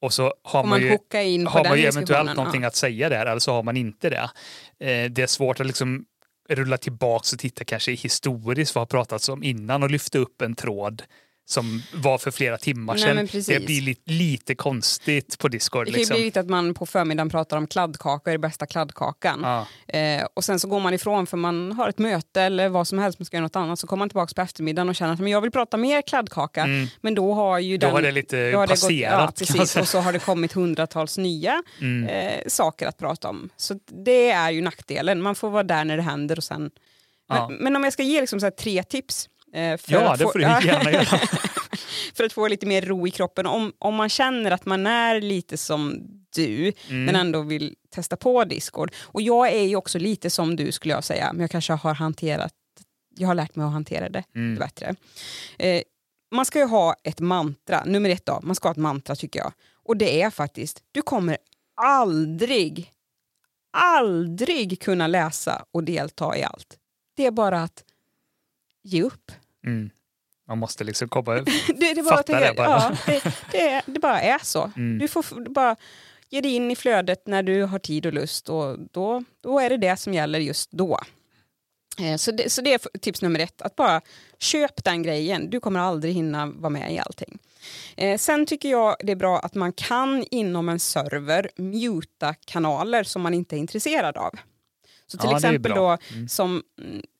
Och så har man man ju, har man ju eventuellt någonting ja. att säga där eller så har man inte det. Eh, det är svårt att liksom rulla tillbaks och titta kanske historiskt vad har pratats om innan och lyfta upp en tråd som var för flera timmar Nej, sedan. precis. Det blir lite, lite konstigt på Discord. Det kan Liksom. bli lite att man på förmiddagen pratar om kladdkaka är bästa kladdkakan. Ja, Eh, och sen så går man ifrån för man har ett möte eller vad som helst, man ska göra något annat. Så kommer man tillbaka på eftermiddagen och känner att men jag vill prata mer kladdkaka. Mm. Men då har ju Då den... har det lite har det gått- passerat. ja, precis. Och så har det kommit hundratals nya Mm. eh, saker att prata om. Så det är ju nackdelen. Man får vara där när det händer och sen... Ja. Men, men om jag ska ge liksom så tre tips. Eh, Ja, det få, får du gärna göra. för att få lite mer ro i kroppen. Om, om man känner att man är lite som du, Mm. men ändå vill testa på Discord. Och jag är ju också lite som du skulle jag säga, men jag kanske har hanterat jag har lärt mig att hantera det mm. bättre. Eh, man ska ju ha ett mantra, nummer ett då, man ska ha ett mantra tycker jag. Och det är faktiskt, du kommer aldrig, aldrig kunna läsa och delta i allt. Det är bara att ge upp. Mm. Man måste liksom komma det, det, bara fatta det bara. Ja, det, det, det, bara är så. Mm. Du får bara ge dig in i flödet när du har tid och lust och då, då är det det som gäller just då. Eh, så det, så det är tips nummer ett, att bara köp den grejen. Du kommer aldrig hinna vara med i allting. Eh, sen tycker jag det är bra att man kan inom en server muta kanaler som man inte är intresserad av. Så till ja, exempel då mm. som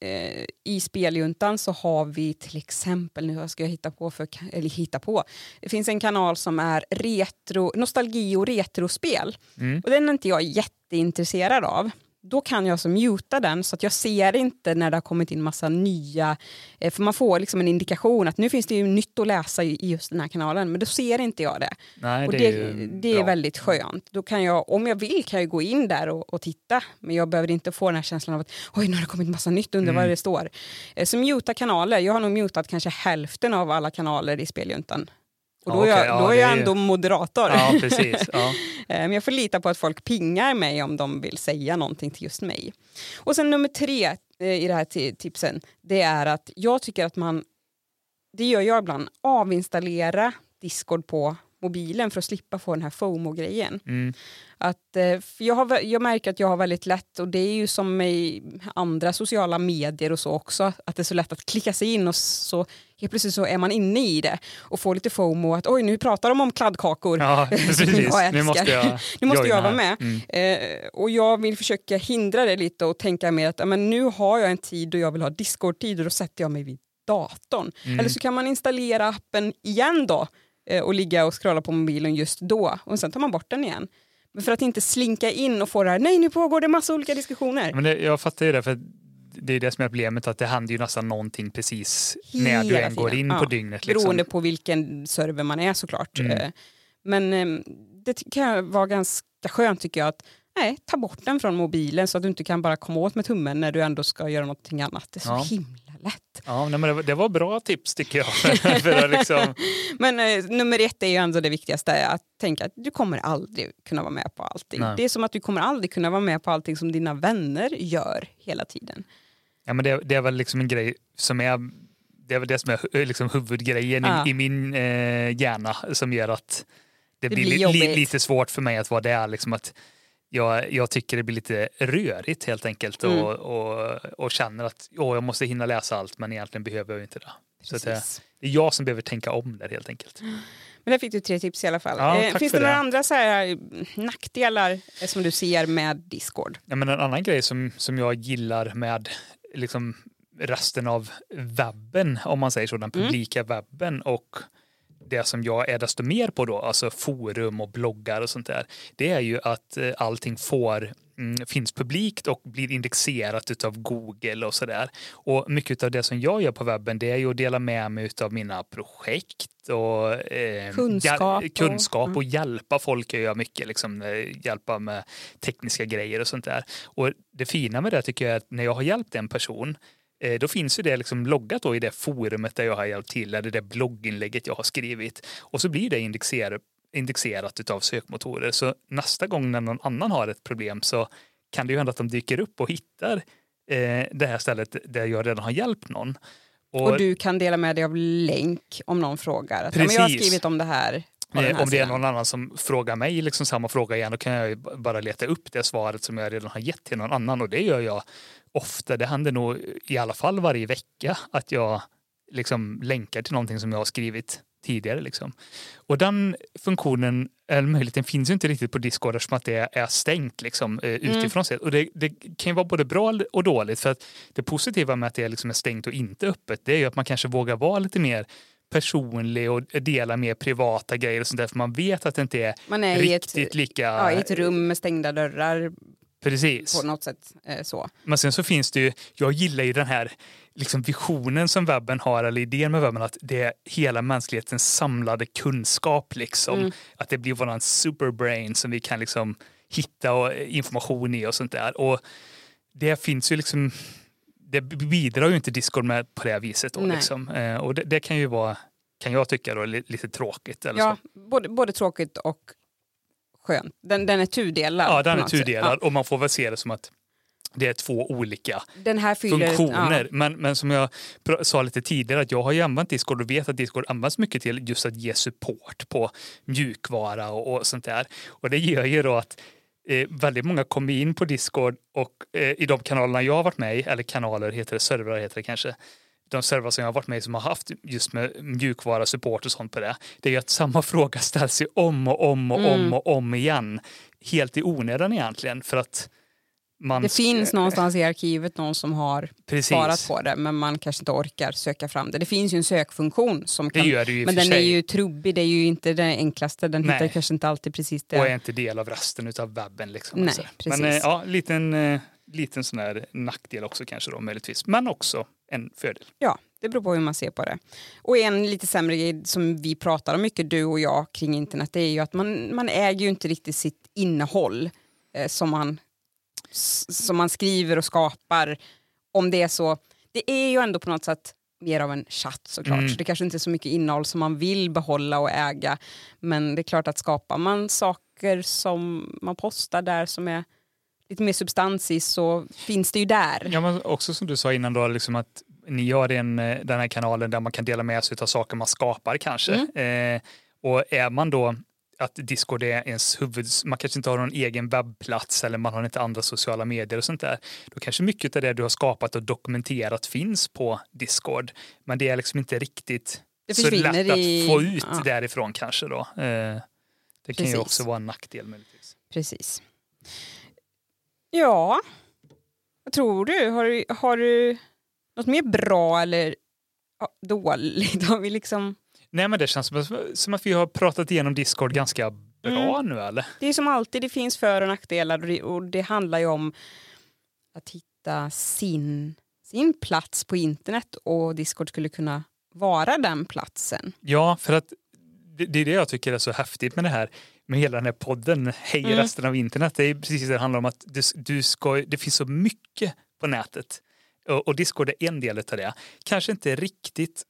eh, i speljuntan så har vi till exempel, nu ska jag hitta på, för, eller hitta på, det finns en kanal som är retro, nostalgi och retrospel. Mm. Och den är inte jag jätteintresserad av då kan jag alltså muta den så att jag ser inte när det har kommit in massa nya, eh, för man får liksom en indikation att nu finns det ju nytt att läsa i just den här kanalen, men då ser inte jag det. Nej, och det, det, är, det är väldigt skönt. Då kan jag, om jag vill kan jag gå in där och, och, titta, men jag behöver inte få den här känslan av att oj, nu har det kommit massa nytt, undrar mm. vad det står. Eh, så muta kanaler, jag har nog mutat kanske hälften av alla kanaler i speljuntan och då, är jag, då är jag ändå moderator. Ja, precis. Ja. Eh, men jag får lita på att folk pingar mig om de vill säga någonting till just mig. Och sen nummer tre eh, i det här tipsen, det är att jag tycker att man, det gör jag ibland, avinstallera Discord på mobilen för att slippa få den här FOMO-grejen. Mm. Att, eh, jag, har, jag märker att jag har väldigt lätt, och det är ju som i andra sociala medier och så också, att det är så lätt att klicka sig in och så helt plötsligt så är man inne i det och får lite FOMO att oj nu pratar de om kladdkakor. Ja, precis. nu måste jag, nu måste jag vara med. Mm. Eh, och jag vill försöka hindra det lite och tänka mer att men nu har jag en tid då jag vill ha Discord-tid och då sätter jag mig vid datorn. Mm. Eller så kan man installera appen igen då och ligga och scrolla på mobilen just då och sen tar man bort den igen. Men för att inte slinka in och få det här, nej nu pågår det massa olika diskussioner. Men det, jag fattar ju det, för det är det som är problemet, att det händer ju nästan någonting precis Hela när du än går in ja, på dygnet. Liksom. Beroende på vilken server man är såklart. Mm. Eh, men ehm, det kan vara ganska skönt tycker jag att nej, ta bort den från mobilen så att du inte kan bara komma åt med tummen när du ändå ska göra någonting annat. Det är så ja. himla lätt. Ja, nej, men det, var bra tips tycker jag. för liksom... Men eh, nummer ett är ju ändå det viktigaste, att tänka att du kommer aldrig kunna vara med på allting. Nej. Det är som att du kommer aldrig kunna vara med på allting som dina vänner gör hela tiden. Ja, men det, det är väl liksom en grej som är det är väl det som är eh, liksom huvudgrejen ja. i, i, min eh, hjärna som gör att det, det blir, blir li, lite svårt för mig att vara där. Liksom att jag, jag tycker det blir lite rörigt helt enkelt mm. och, och, och, känner att åh, jag måste hinna läsa allt men egentligen behöver jag inte det. Så det, det, är jag som behöver tänka om där helt enkelt. Men där fick du tre tips i alla fall. Ja, eh, finns det, det några andra så här, eh, nackdelar eh, som du ser med Discord? Ja, men en annan grej som, som jag gillar med liksom, resten av webben, om man säger så, den mm. publika mm. webben och det som jag är desto mer på då, alltså forum och bloggar och sånt där, det är ju att eh, allting får mm, finns publikt och blir indexerat utav Google och sådär. Och mycket av det som jag gör på webben det är ju att dela med mig utav mina projekt och eh, kunskap, och, kunskap och, och hjälpa folk gör jag mycket, liksom, eh, hjälpa med tekniska grejer och sånt där. Och det fina med det tycker jag är att när jag har hjälpt en person då finns ju det liksom loggat då i det forumet där jag har hjälpt till, eller det blogginlägget jag har skrivit. Och så blir det indexerat, indexerat av sökmotorer. Så nästa gång när någon annan har ett problem så kan det ju hända att de dyker upp och hittar eh, det här stället där jag redan har hjälpt någon. Och, och, du kan dela med dig av länk om någon frågar. Att, precis. jag har skrivit om det här. Eh, om det är någon annan som frågar mig liksom samma fråga igen, då kan jag bara leta upp det svaret som jag redan har gett till någon annan och det gör jag ofta, det händer nog i alla fall varje vecka att jag liksom länkar till någonting som jag har skrivit tidigare. Liksom. Och den funktionen, eller möjligheten finns ju inte riktigt på Discord eftersom att det är stängt liksom, eh, mm. utifrån sett. Och det, det, kan ju vara både bra och dåligt för att det positiva med att det liksom är stängt och inte öppet det är ju att man kanske vågar vara lite mer personlig och dela mer privata grejer och sånt där för man vet att det inte är, man är riktigt i ett, lika... Ja, i ett rum med stängda dörrar Precis. På något sätt eh, så. Men sen så finns det ju, jag gillar ju den här liksom visionen som webben har, eller idén med webben, att det är hela mänsklighetens samlade kunskap. Liksom. Mm. Att det blir våran superbrain som vi kan liksom hitta information i och sånt där. Och det finns ju liksom det bidrar ju inte Discord med på det viset. Då, liksom. eh, och det, det, kan ju vara, kan jag tycka, då, lite tråkigt. Eller ja, så. Både, både tråkigt och skönt. Den, den är tudelad. Ja, den är tudelad ja. och man får väl se det som att det är två olika fyller, funktioner. Ja. Men, men som jag sa lite tidigare, att jag har ju använt Discord och vet att Discord används mycket till just att ge support på mjukvara och, och sånt där. Och det gör ju då att eh, väldigt många kommer in på Discord och eh, i de kanalerna jag har varit med i, eller kanaler heter det, servrar heter det kanske, de servrar som jag har varit med i som har haft just med mjukvara, support och sånt på det, det är ju att samma fråga ställs ju om och om och mm. om och om igen. Helt i onödan egentligen för att man... Det finns någonstans i arkivet någon som har Precis. svarat på det men man kanske inte orkar söka fram det. Det finns ju en sökfunktion som kan, det det men den sig. är ju trubbig, det är ju inte den enklaste, den Nej. hittar kanske inte alltid precis det. Och är inte del av resten av webben. Liksom, Nej, alltså. precis. Men ja, liten, eh, liten sån här nackdel också kanske då möjligtvis, men också en fördel. Ja, det beror på hur man ser på det. Och en lite sämre grej som vi pratar om mycket, du och jag, kring internet, det är ju att man, man äger ju inte riktigt sitt innehåll eh, som man som man skriver och skapar, om det är så. Det är ju ändå på något sätt mer av en chatt såklart. Mm. Så det kanske inte är så mycket innehåll som man vill behålla och äga. Men det är klart att skapar man saker som man postar där som är lite mer substans i så finns det ju där. Ja, men också som du sa innan då, liksom att ni gör en, den här kanalen där man kan dela med sig av saker man skapar kanske. Mm. Eh, och är man då att Discord är ens huvud, man kanske inte har någon egen webbplats eller man har inte andra sociala medier och sånt där. Då kanske mycket av det du har skapat och dokumenterat finns på Discord. Men det är liksom inte riktigt så lätt i... att få ut ja. därifrån kanske då. Eh, det Precis. kan ju också vara en nackdel möjligtvis. Precis. Ja, vad tror du? Har du, har du något mer bra eller dåligt? Har vi liksom Nej men det känns som att vi har pratat igenom Discord ganska bra mm. nu eller? Det är som alltid, det finns för och nackdelar och det handlar ju om att hitta sin, sin plats på internet och Discord skulle kunna vara den platsen. Ja, för att det, det är det jag tycker är så häftigt med det här med hela den här podden Hej mm. resten av internet. Det är precis det det handlar om att du, du ska, det finns så mycket på nätet och, och Discord är en del av det. Kanske inte riktigt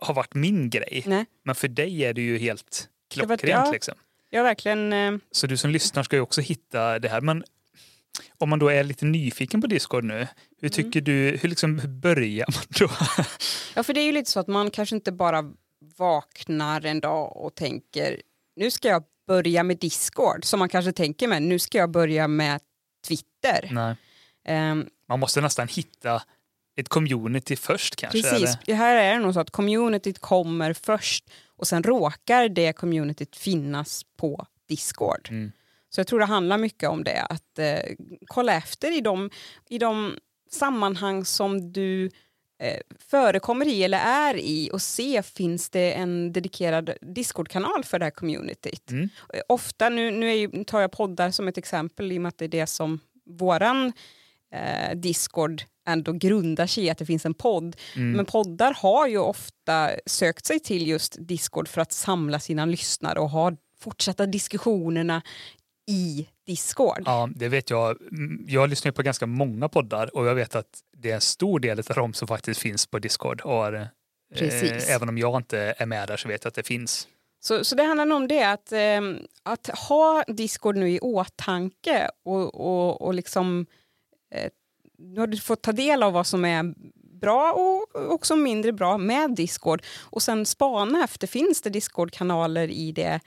har varit min grej. Nej. Men för dig är det ju helt klockrent. Ja, liksom. ja, verkligen. Eh... Så du som lyssnar ska ju också hitta det här. Men om man då är lite nyfiken på Discord nu, hur mm. tycker mm. du, hur liksom börjar man då? ja, för det är ju lite så att man kanske inte bara vaknar en dag och tänker nu ska jag börja med Discord, som man kanske tänker med nu ska jag börja med Twitter. Um, man måste nästan hitta ett community först kanske? Precis, eller? här är det nog så att communityt kommer först och sen råkar det communityt finnas på Discord. Mm. Så jag tror det handlar mycket om det, att eh, kolla efter i de, i de sammanhang som du förekommer i eller är i och se finns det en dedikerad Discord-kanal för det här communityt. Mm. Eh, ofta, nu, nu, ju, tar jag poddar som ett exempel i och med att det är det som våran eh, Discord ändå grundar sig i att det finns en podd. Mm. Men poddar har ju ofta sökt sig till just Discord för att samla sina lyssnare och ha fortsatta diskussionerna i Discord. Ja, det vet jag. Jag lyssnar på ganska många poddar och jag vet att det är en stor del av dem som faktiskt finns på Discord. Och, eh, även om jag inte är med där så vet jag att det finns. Så, så det handlar nog om det, att, eh, att ha Discord nu i åtanke och, och, och liksom eh, nu har du fått ta del av vad som är bra och också mindre bra med Discord och sen spana efter, finns det Discord-kanaler i, det,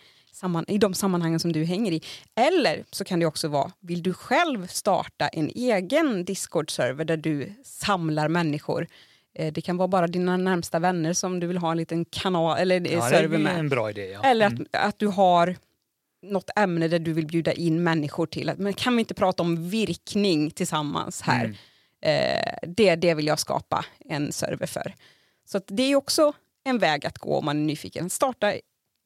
i de sammanhangen som du hänger i? Eller så kan det också vara, vill du själv starta en egen Discord-server där du samlar människor? Eh, det kan vara bara dina närmsta vänner som du vill ha en liten kanal eller ja, server med. En bra idé, ja. Eller att, mm. att du har något ämne där du vill bjuda in människor till. Men kan vi inte prata om virkning tillsammans här? Mm. Eh, det, det vill jag skapa en server för. Så det är också en väg att gå om man är nyfiken. Starta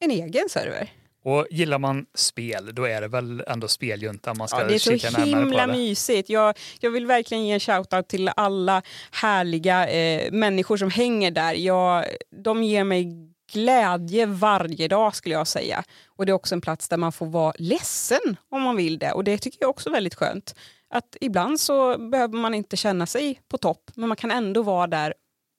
en egen server. Och gillar man spel, då är det väl ändå speljunta man ska ja, kika närmare på? Det är så himla mysigt. Jag, jag vill verkligen ge en shoutout till alla härliga eh, människor som hänger där. Jag, de ger mig glädje varje dag skulle jag säga. Och det är också en plats där man får vara ledsen om man vill det. Och det tycker jag också är väldigt skönt att ibland så behöver man inte känna sig på topp, men man kan ändå vara där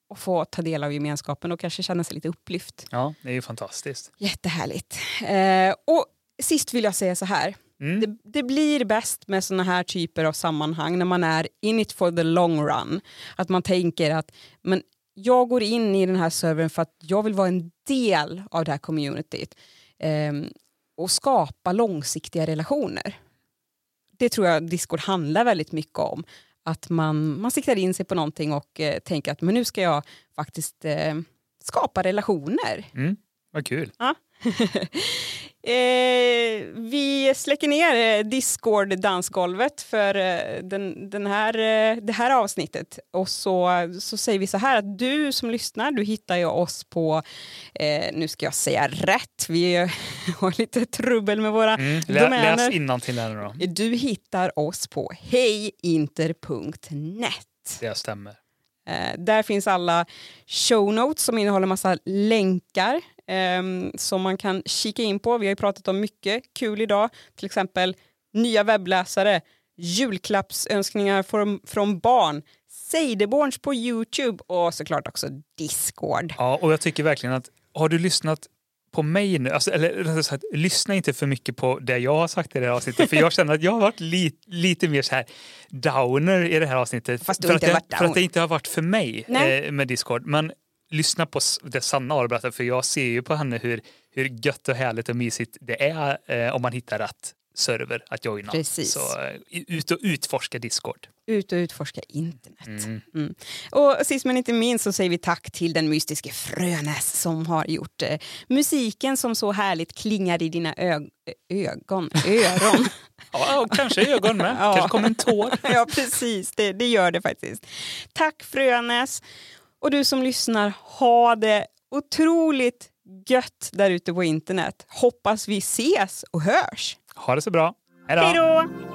och få ta del av gemenskapen och kanske känna sig lite upplyft. Ja, det är ju fantastiskt. Jättehärligt. Eh, och sist vill jag säga så här. Mm. Det, det, blir bäst med såna här typer av sammanhang när man är in it for the long run. Att man tänker att men jag går in i den här servern för att jag vill vara en del av det här communityt eh, och skapa långsiktiga relationer. Det tror jag Discord handlar väldigt mycket om. Att man, man siktar in sig på någonting och eh, tänker att men nu ska jag faktiskt eh, skapa relationer. Mm. Vad kul. Ja. eh, vi släcker ner eh, Discord-dansgolvet för eh, den, den här, eh, det här avsnittet och så, så säger vi så här att du som lyssnar, du hittar ju oss på, eh, nu ska jag säga rätt, vi har lite trubbel med våra Mm. Lä, domäner. läs innantill här nu då. Du hittar oss på hejinter.net. Det stämmer. Eh, där finns alla show notes som innehåller massa länkar eh, som man kan kika in på. Vi har ju pratat om mycket kul idag, till exempel nya webbläsare, julklappsönskningar från, från barn, Seideborns på Youtube och såklart också Discord. Ja, och jag tycker verkligen att har du lyssnat på mig nu, alltså, eller sagt, lyssna inte för mycket på det jag har sagt i det här avsnittet, för jag känner att jag har varit li, lite mer så här downer i det här avsnittet. Fast du för, inte att varit för att det inte har varit för mig eh, med Discord. Men lyssna på det Sanna har att berätta, för jag ser ju på henne hur, hur gött och härligt och mysigt det är eh, om man hittar rätt server att joina. Precis. Så eh, ut och utforska Discord. Ut och utforska internet. Mm. Mm. Och sist men inte minst så säger vi tack till den mystiske Frönäs som har gjort eh, musiken som så härligt klingar i dina ög- ögon, öron. Ja, och kanske ögon med. Ja. Kanske kommer en tår. ja, precis. Det, det gör det faktiskt. Tack Frönäs. Och du som lyssnar, ha det otroligt gött där ute på internet. Hoppas vi ses och hörs. Ha det så bra. Hej då!